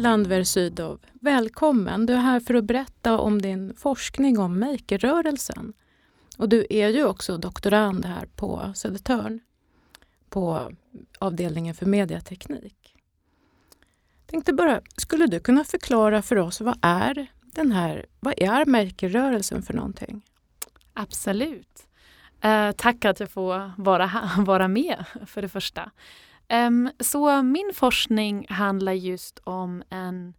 Landver Sydow, välkommen. Du är här för att berätta om din forskning om makerrörelsen. Och du är ju också doktorand här på Södertörn på avdelningen för mediateknik. Tänkte bara, skulle du kunna förklara för oss vad är den här, vad är makerrörelsen för någonting? Absolut. Eh, tack att jag får vara, vara med för det första. Um, så min forskning handlar just om en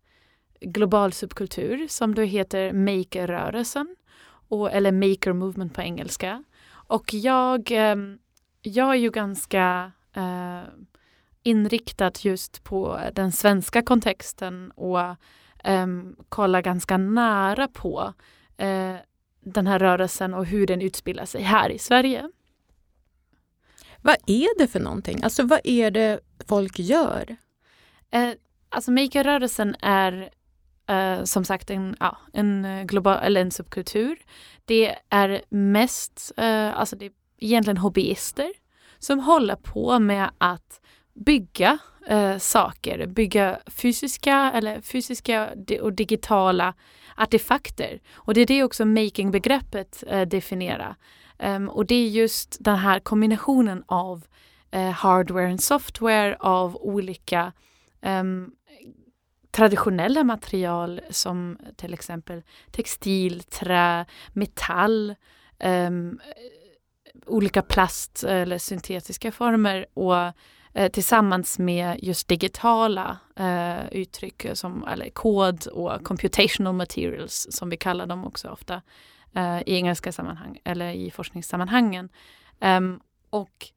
global subkultur som då heter Maker-rörelsen eller Maker Movement på engelska. Och jag, um, jag är ju ganska uh, inriktad just på den svenska kontexten och um, kollar ganska nära på uh, den här rörelsen och hur den utspelar sig här i Sverige. Vad är det för någonting? Alltså vad är det folk gör? Eh, alltså makerrörelsen är eh, som sagt en, ja, en global eller en subkultur. Det är mest, eh, alltså det är egentligen hobbyister som håller på med att bygga eh, saker, bygga fysiska eller fysiska och digitala artefakter. Och det är det också making-begreppet eh, definierar. Um, och det är just den här kombinationen av uh, hardware och software av olika um, traditionella material som till exempel textil, trä, metall, um, olika plast eller syntetiska former och eh, tillsammans med just digitala uh, uttryck som eller kod och computational materials som vi kallar dem också ofta eh, i engelska sammanhang eller i forskningssammanhangen. Ehm, och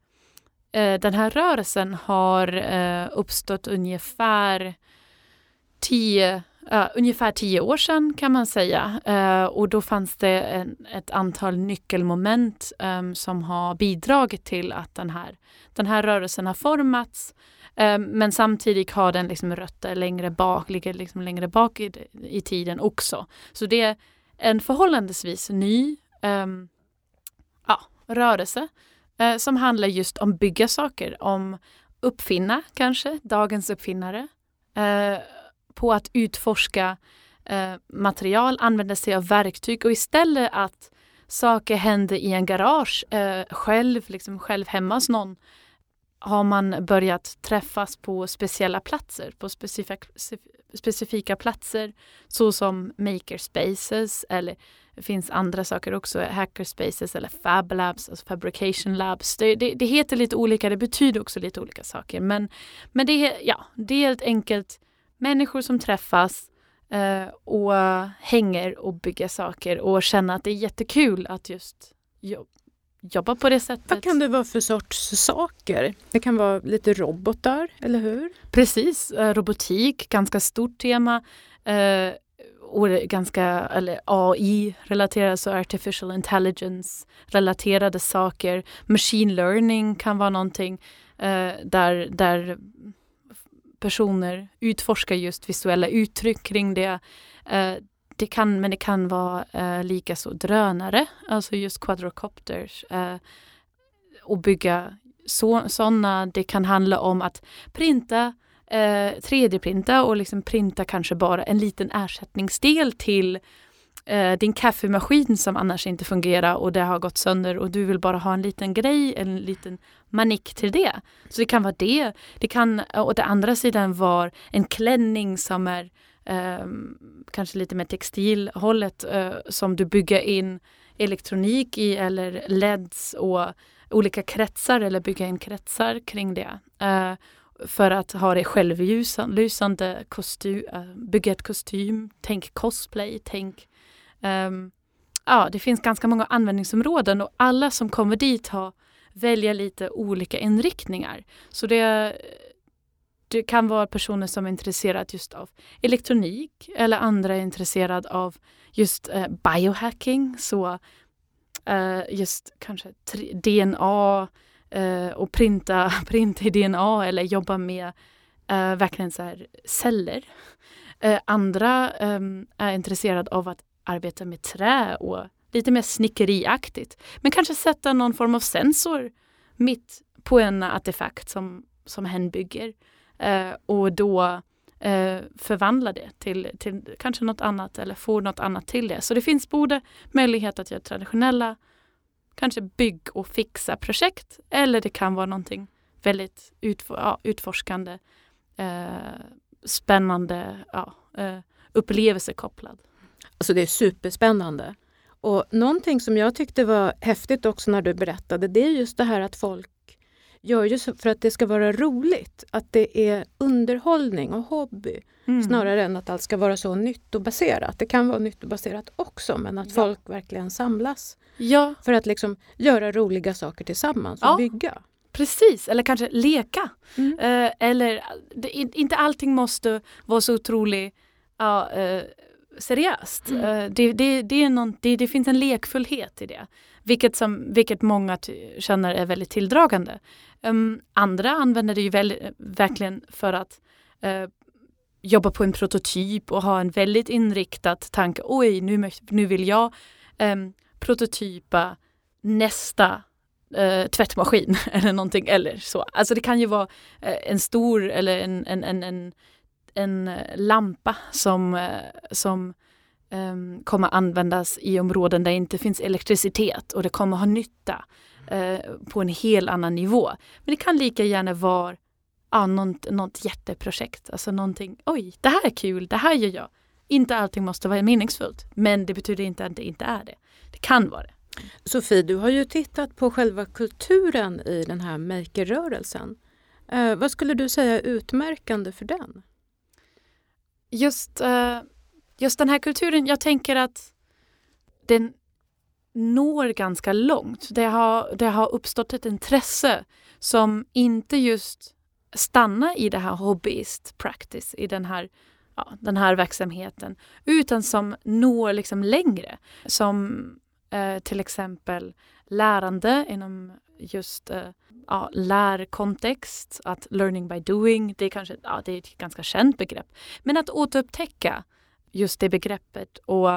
eh, den här rörelsen har eh, uppstått ungefär tio, uh, ungefär tio år sedan kan man säga. Uh, och då fanns det en, ett antal nyckelmoment um, som har bidragit till att den här, den här rörelsen har formats. Um, men samtidigt har den liksom rötter längre bak, ligger liksom längre bak i, i tiden också. Så det en förhållandevis ny um, ja, rörelse uh, som handlar just om bygga saker, om uppfinna kanske, dagens uppfinnare, uh, på att utforska uh, material, använda sig av verktyg och istället att saker händer i en garage själv, liksom själv hemma hos någon har man börjat träffas på speciella platser, på specifika, specifika platser såsom makerspaces eller det finns andra saker också, hackerspaces eller fab labs, alltså fabrication labs. Det, det, det, heter lite olika, det betyder också lite olika saker. Men, men det, är, ja, det är helt enkelt människor som träffas eh, och hänger och bygger saker och känner att det är jättekul att just jobba jobba på det sättet. Vad kan det vara för sorts saker? Det kan vara lite robotar, eller hur? Precis, eh, robotik, ganska stort tema. Eh, och ganska, eller AI-relaterat, så artificial intelligence-relaterade saker. Machine learning kan vara någonting eh, där, där personer utforskar just visuella uttryck kring det. Eh, det kan, men det kan vara eh, lika så drönare, alltså just quadrocopters. Eh, och bygga sådana. Det kan handla om att printa, eh, 3D-printa och liksom printa kanske bara en liten ersättningsdel till eh, din kaffemaskin som annars inte fungerar och det har gått sönder och du vill bara ha en liten grej, en liten manik till det. Så det kan vara det. Det kan å andra sidan vara en klänning som är eh, kanske lite mer textilhållet eh, som du bygger in elektronik i eller LEDs och olika kretsar eller bygga in kretsar kring det. Eh, för att ha det självlysande kostym, eh, bygga ett kostym, tänk cosplay, tänk ehm, Ja, det finns ganska många användningsområden och alla som kommer dit har välja lite olika inriktningar. Så det det kan vara personer som är intresserade just av elektronik eller andra är intresserade av just eh, biohacking. Så eh, just kanske DNA eh, och printa, printa i DNA eller jobba med eh, verkligen så här celler. Eh, andra ehm, är intresserade av att arbeta med trä och lite mer snickeriaktigt. Men kanske sätta någon form av sensor mitt på en artefakt som, som hen bygger. Eh, och då eh, förvandla det till, till kanske något annat eller få något annat till det. Så det finns både möjlighet att göra traditionella kanske bygg och fixa projekt eller det kan vara någonting väldigt utfor ja, utforskande, eh, spännande, ja, eh, upplevelsekopplad. Alltså det är superspännande. Och någonting som jag tyckte var häftigt också när du berättade, det är just det här att folk gör ju för att det ska vara roligt. Att det är underhållning och hobby mm. snarare än att allt ska vara så nyttobaserat. Det kan vara nyttobaserat också men att ja. folk verkligen samlas ja. för att liksom göra roliga saker tillsammans och ja. bygga. Precis, eller kanske leka. Mm. Eh, eller det, inte allting måste vara så otroligt ja, eh, seriöst. Mm. Eh, det, det, det, är någon, det, finns en lekfullhet i det. Vilket, som, vilket många känner är väldigt tilldragande. Um, andra använder det ju väl, verkligen för att uh, jobba på en prototyp och ha en väldigt inriktad tanke. Oj, nu, nu vill jag um, prototypa nästa uh, tvättmaskin eller någonting eller så. Alltså det kan ju vara uh, en stor eller en, en, en, en, en lampa som, som um, kommer användas i områden där det inte finns elektricitet och det kommer ha nytta uh, på en helt annan nivå. Men det kan lika gärna vara ja, något, något jätteprojekt, alltså någonting, oj, det här är kul, det här gör jag. Inte allting måste vara meningsfullt, men det betyder inte att det inte är det. Det kan vara det. Sofie, du har ju tittat på själva kulturen i den här makerrörelsen. Eh, vad skulle du säga är utmärkande för den? Just eh, just den här kulturen, jag tänker att den når ganska långt. Det har, det har uppstått ett intresse som inte just stannar i det här hobbyist practice, i den här, ja, den här verksamheten, utan som når liksom längre. Som eh, till exempel lärande inom just eh, ja, lärkontext, att learning by doing, det är kanske ja, det är ett ganska känt begrepp. Men att återupptäcka just det begreppet och,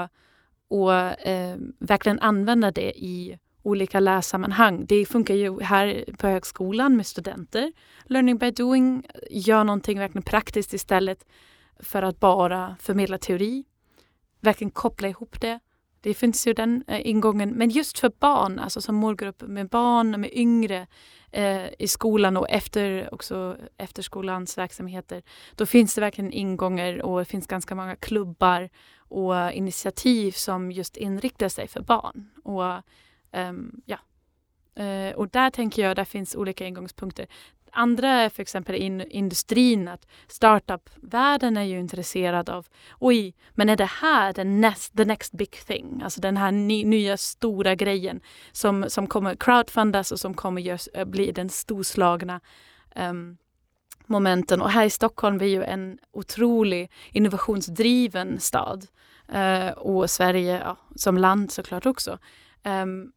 och eh, verkligen använda det i olika lärsammanhang. Det funkar ju här på högskolan med studenter. Learning by doing gör någonting verkligen praktiskt istället för att bara förmedla teori. Verkligen koppla ihop det. Det finns ju den eh, ingången. Men just för barn, alltså som målgrupp med barn, med yngre eh, i skolan och efter också efterskolans verksamheter. Då finns det verkligen ingångar och det finns ganska många klubbar och initiativ som just inriktar sig för barn. Och, um, ja. Uh, och där tänker jag, där finns olika ingångspunkter. Andra är för exempel in, industrin, att startup-världen är ju intresserad av oj, men är det här the next, the next big thing? Alltså den här ny, nya stora grejen som, som kommer crowdfundas och som kommer görs, eh, bli den storslagna um, momenten. Och här i Stockholm, vi är ju en otrolig innovationsdriven stad. Uh, och Sverige ja, som land såklart också. Um,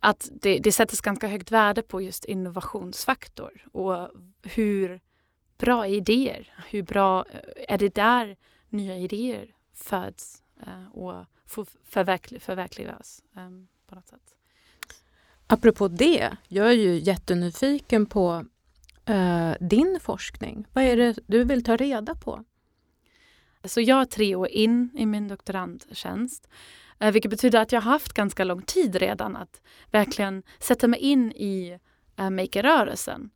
att det, det sätts ganska högt värde på just innovationsfaktor och hur bra idéer, hur bra är det där nya idéer föds uh, och förverklig, förverkligas um, på något sätt. Apropå det, jag är ju jättenyfiken på uh, din forskning. Vad är det du vill ta reda på? Så jag är tre år in i min doktorandtjänst Eh, Eh, vilket betyder att jag har haft ganska lång tid redan att verkligen sätta mig in i eh, maker-rörelsen.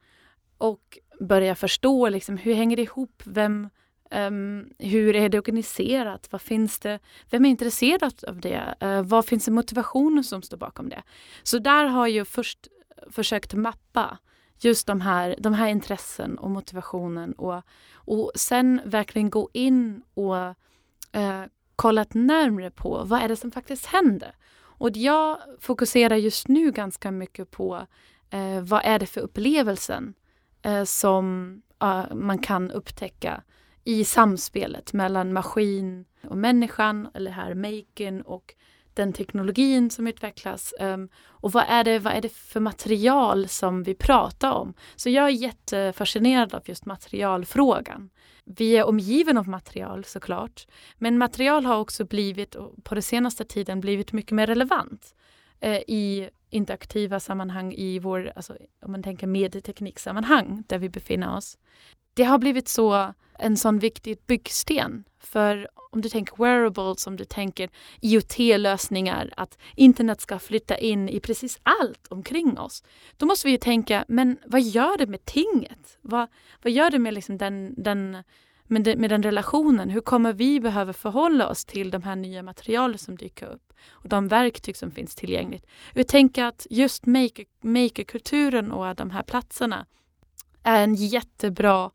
Och börja förstå liksom, hur hänger det ihop? Vem, um, hur är det organiserat? Vad finns det? Vem är intresserad av det? Uh, vad finns det motivation som står bakom det? Så där har jag först försökt mappa just de här, de här intressen och motivationen och, och sen verkligen gå in och uh, kollat närmre på vad är det som faktiskt händer. Och jag fokuserar just nu ganska mycket på eh, vad är det för upplevelsen eh, som eh, man kan upptäcka i samspelet mellan maskin och människan, eller här maken och den teknologin som utvecklas. Um, och vad är, det, vad är det för material som vi pratar om? Så jag är jättefascinerad av just materialfrågan. Vi är omgiven av material såklart. Men material har också blivit, på den senaste tiden, blivit mycket mer relevant eh, i interaktiva sammanhang i vår, alltså, om man tänker medietekniksammanhang där vi befinner oss det har blivit så en sån viktig byggsten för om du tänker wearables, om du tänker IoT-lösningar, att internet ska flytta in i precis allt omkring oss. Då måste vi ju tänka, men vad gör det med tinget? Vad, vad gör det med, liksom den, den, med, de, med den relationen? Hur kommer vi behöva förhålla oss till de här nya materialen som dyker upp och de verktyg som finns tillgängligt? Jag tänker att just maker, makerkulturen och de här platserna är en jättebra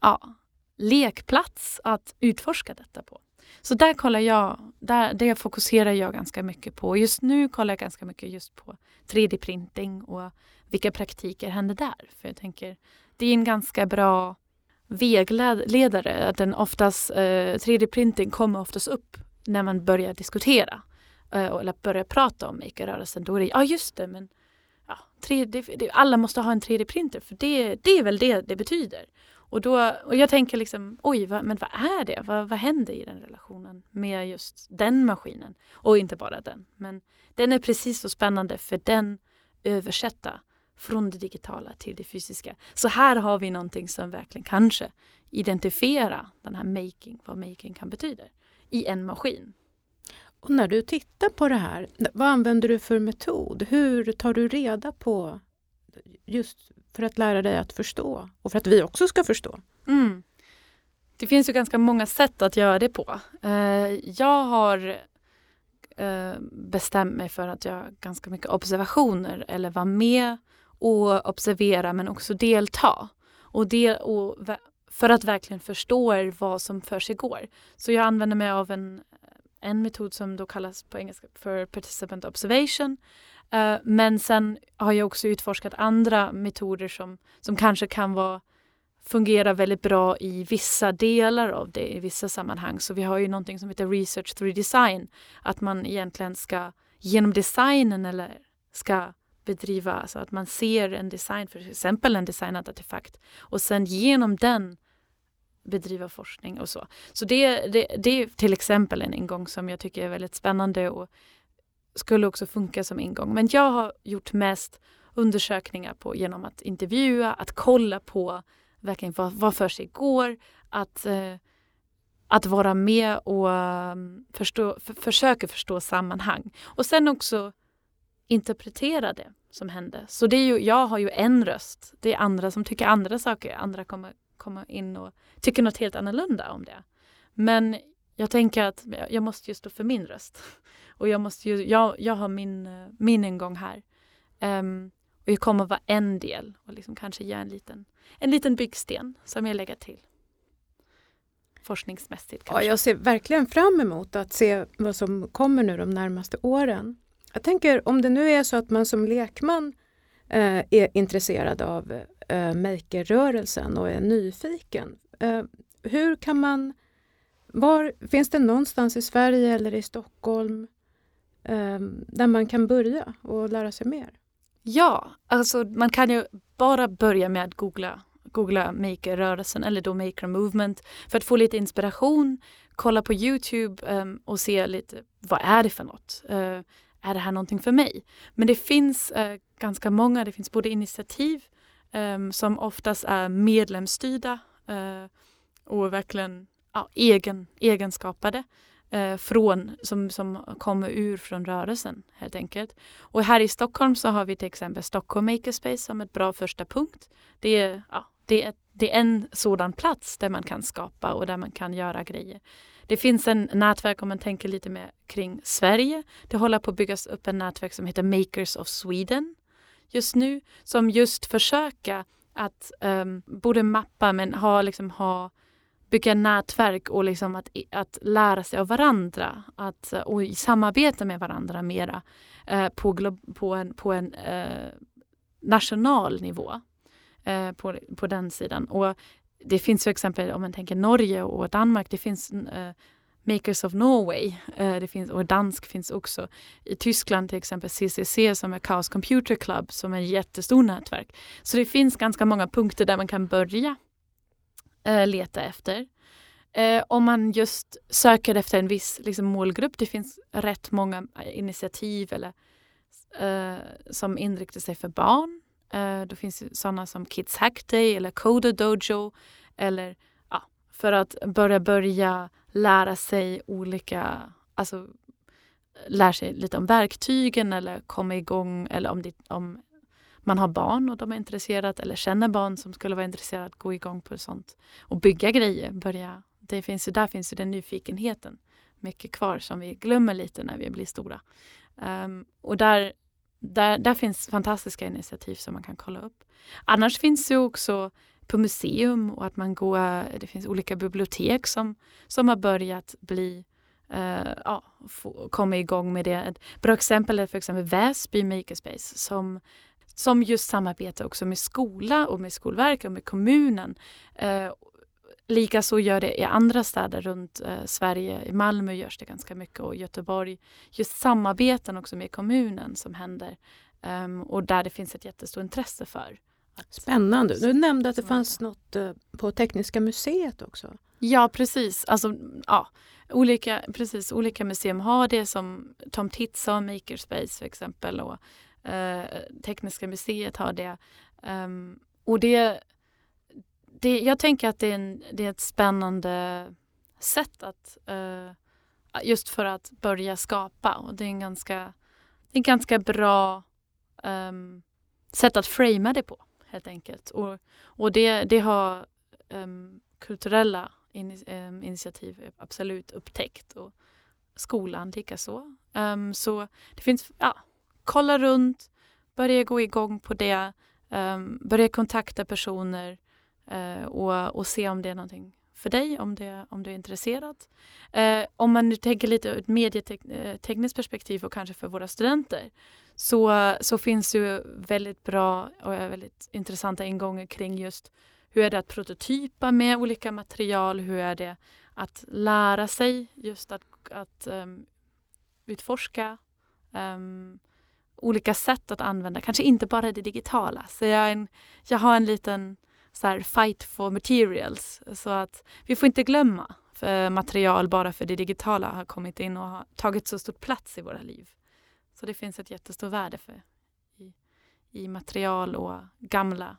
ja, lekplats att utforska detta på. Så där kollar jag, där, det fokuserar jag ganska mycket på. Just nu kollar jag ganska mycket just på 3D-printing och vilka praktiker händer där. För jag tänker, det är en ganska bra vägledare. Att den oftast, eh, 3D-printing kommer oftast upp när man börjar diskutera eh, eller börjar prata om makerrörelsen. Då är det, ja just det, men ja, 3D, alla måste ha en 3D-printer för det, det är väl det det betyder. Och, då, och jag tänker liksom, oj, vad, men vad är det? Vad, vad händer i den relationen med just den maskinen? Och inte bara den, men den är precis så spännande för den översätta från det digitala till det fysiska. Så här har vi någonting som verkligen kanske identifierar den här making, vad making kan betyda i en maskin. Och när du tittar på det här, vad använder du för metod? Hur tar du reda på just för att lära dig att förstå och för att vi också ska förstå. Mm. Det finns ju ganska många sätt att göra det på. Eh, jag har eh, bestämt mig för att göra ganska mycket observationer eller vara med och observera men också delta. Och, del, och för att verkligen förstå vad som för sig går. Så jag använder mig av en, en metod som då kallas på engelska för participant observation Uh, men sen har jag också utforskat andra metoder som, som kanske kan vara, fungera väldigt bra i vissa delar av det, i vissa sammanhang. Så vi har ju någonting som heter Research through Design. Att man egentligen ska, genom designen eller ska bedriva, alltså att man ser en design, för exempel en designad artefakt och sen genom den bedriva forskning och så. Så det, det, det är till exempel en ingång som jag tycker är väldigt spännande och skulle också funka som ingång. Men jag har gjort mest undersökningar på genom att intervjua, att kolla på verkligen vad, vad för sig går, att, eh, att vara med och mm, förstå, för, försöka förstå sammanhang. Och sen också interpretera det som hände. Så det är ju, jag har ju en röst. Det är andra som tycker andra saker. Andra kommer komma in och tycker något helt annorlunda om det. Men jag tänker att jag måste ju stå för min röst. Och jag, måste ju, jag, jag har min, min ingång här. Um, och jag kommer vara en del och liksom kanske ge en liten, en liten byggsten som jag lägger till. Forskningsmässigt kanske. Ja, jag ser verkligen fram emot att se vad som kommer nu de närmaste åren. Jag tänker om det nu är så att man som lekman eh, är intresserad av eh, makerrörelsen och är nyfiken. Eh, hur kan man var, finns det någonstans i Sverige eller i Stockholm eh, Ehm, där man kan börja och lära sig mer? Ja, alltså man kan ju bara börja med att googla, googla maker-rörelsen eller då maker movement för att få lite inspiration. Kolla på Youtube um, och se lite vad är det för något? Uh, är det här någonting för mig? Men det finns uh, ganska många, det finns både initiativ um, som oftast är medlemsstyrda uh, och verkligen ja, egen, egenskapade eh, från, som, som kommer ur från rörelsen helt enkelt. Och här i Stockholm så har vi till exempel Stockholm Makerspace som ett bra första punkt. Det är, ja, det är, det är en sådan plats där man kan skapa och där man kan göra grejer. Det finns en nätverk om man tänker lite mer kring Sverige. Det håller på att byggas upp en nätverk som heter Makers of Sweden just nu som just försöker att um, både mappa men ha, liksom, ha bygga nätverk och liksom att, att lära sig av varandra att, eh, och samarbeta med varandra mera eh, på, på en, på en eh, national nivå eh, på, på den sidan. Och det finns till exempel om man tänker Norge och Danmark, det finns eh, Makers of Norway eh, det finns, och dansk finns också. I Tyskland till exempel CCC som är Chaos Computer Club som är ett jättestort nätverk. Så det finns ganska många punkter där man kan börja eh, leta efter. Eh, om man just söker efter en viss liksom, målgrupp, det finns rätt många eh, initiativ eller, eh, som inriktar sig för barn Eh, då finns sådana som Kids Hack Day eller Coda Dojo. Eller ja, för att börja börja lära sig olika, alltså eh, lära sig lite om verktygen eller komma igång eller om, det, om man har barn och de är intresserade eller känner barn som skulle vara intresserade att gå igång på sånt och bygga grejer. Börja, det finns ju, där finns ju den nyfikenheten mycket kvar som vi glömmer lite när vi blir stora. Um, och där, där, där finns fantastiska initiativ som man kan kolla upp. Annars finns det också på museum och att man går, det finns olika bibliotek som, som har börjat bli uh, ja, komma igång med det. Ett bra exempel är för exempel Väsby Makerspace som, som just samarbetar också med skola och med Skolverket och med kommunen. Uh, Likaså gör det i andra städer runt eh, Sverige. I Malmö görs det ganska mycket och Göteborg. Just samarbeten också med kommunen som händer um, och där det finns ett jättestort intresse för. Spännande. Du nämnde att det fanns något eh, på Tekniska museet också. Ja precis. Alltså, ja, olika, precis, olika museum har det som Tom Titz har Makerspace för exempel och eh, Eh, Tekniska museet har det. Um, och det det, jag tänker att det är, en, det är ett spännande sätt att uh, just för att börja skapa och det är en ganska, det är en ganska bra um, sätt att framea det på helt enkelt. Och, och det, det har um, kulturella in, um, initiativ absolut upptäckt och skolan likaså. Um, så det finns, ja, kolla runt, börja gå igång på det, um, börja kontakta personer uh, och, och se om det är någonting för dig, om, det, om du är intresserad. Eh, om man nu tänker lite ur ett medietekniskt eh, perspektiv och kanske för våra studenter så, så finns det väldigt bra och väldigt intressanta ingångar kring just hur är det att prototypa med olika material? Hur är det att lära sig just att, att um, utforska um, olika sätt att använda, kanske inte bara det digitala. Så jag, en, jag har en liten så här, fight for materials. Så att vi får inte glömma för material bara för det digitala har kommit in och har tagit så stor plats i våra liv. Så det finns ett jättestort värde för, i, i material och gamla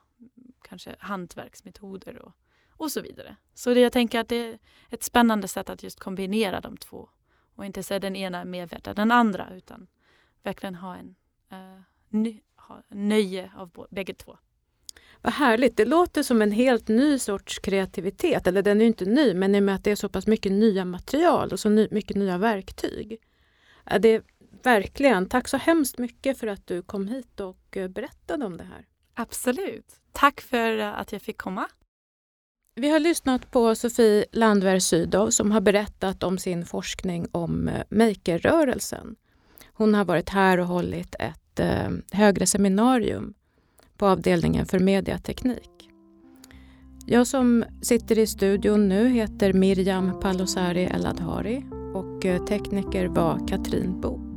kanske hantverksmetoder och, och så vidare. Så det, jag tänker att det är ett spännande sätt att just kombinera de två och inte säga den ena är mer värd än den andra utan verkligen ha en nöje av bägge två. Vad härligt. Det låter som en helt ny sorts kreativitet. Eller den är inte ny, men i och med att det är så pass mycket nya material och så ny, mycket nya verktyg. Det är verkligen, tack så hemskt mycket för att du kom hit och eh, berättade om det här. Absolut. Tack för eh, att jag fick komma. Vi har lyssnat på Sofie Landver Sydow som har berättat om sin forskning om eh, makerrörelsen. Hon har varit här och hållit ett eh, högre seminarium på avdelningen för mediateknik. Jag som sitter i studion nu heter Mirjam Palosari Eladhari och eh, tekniker var Katrin Bok.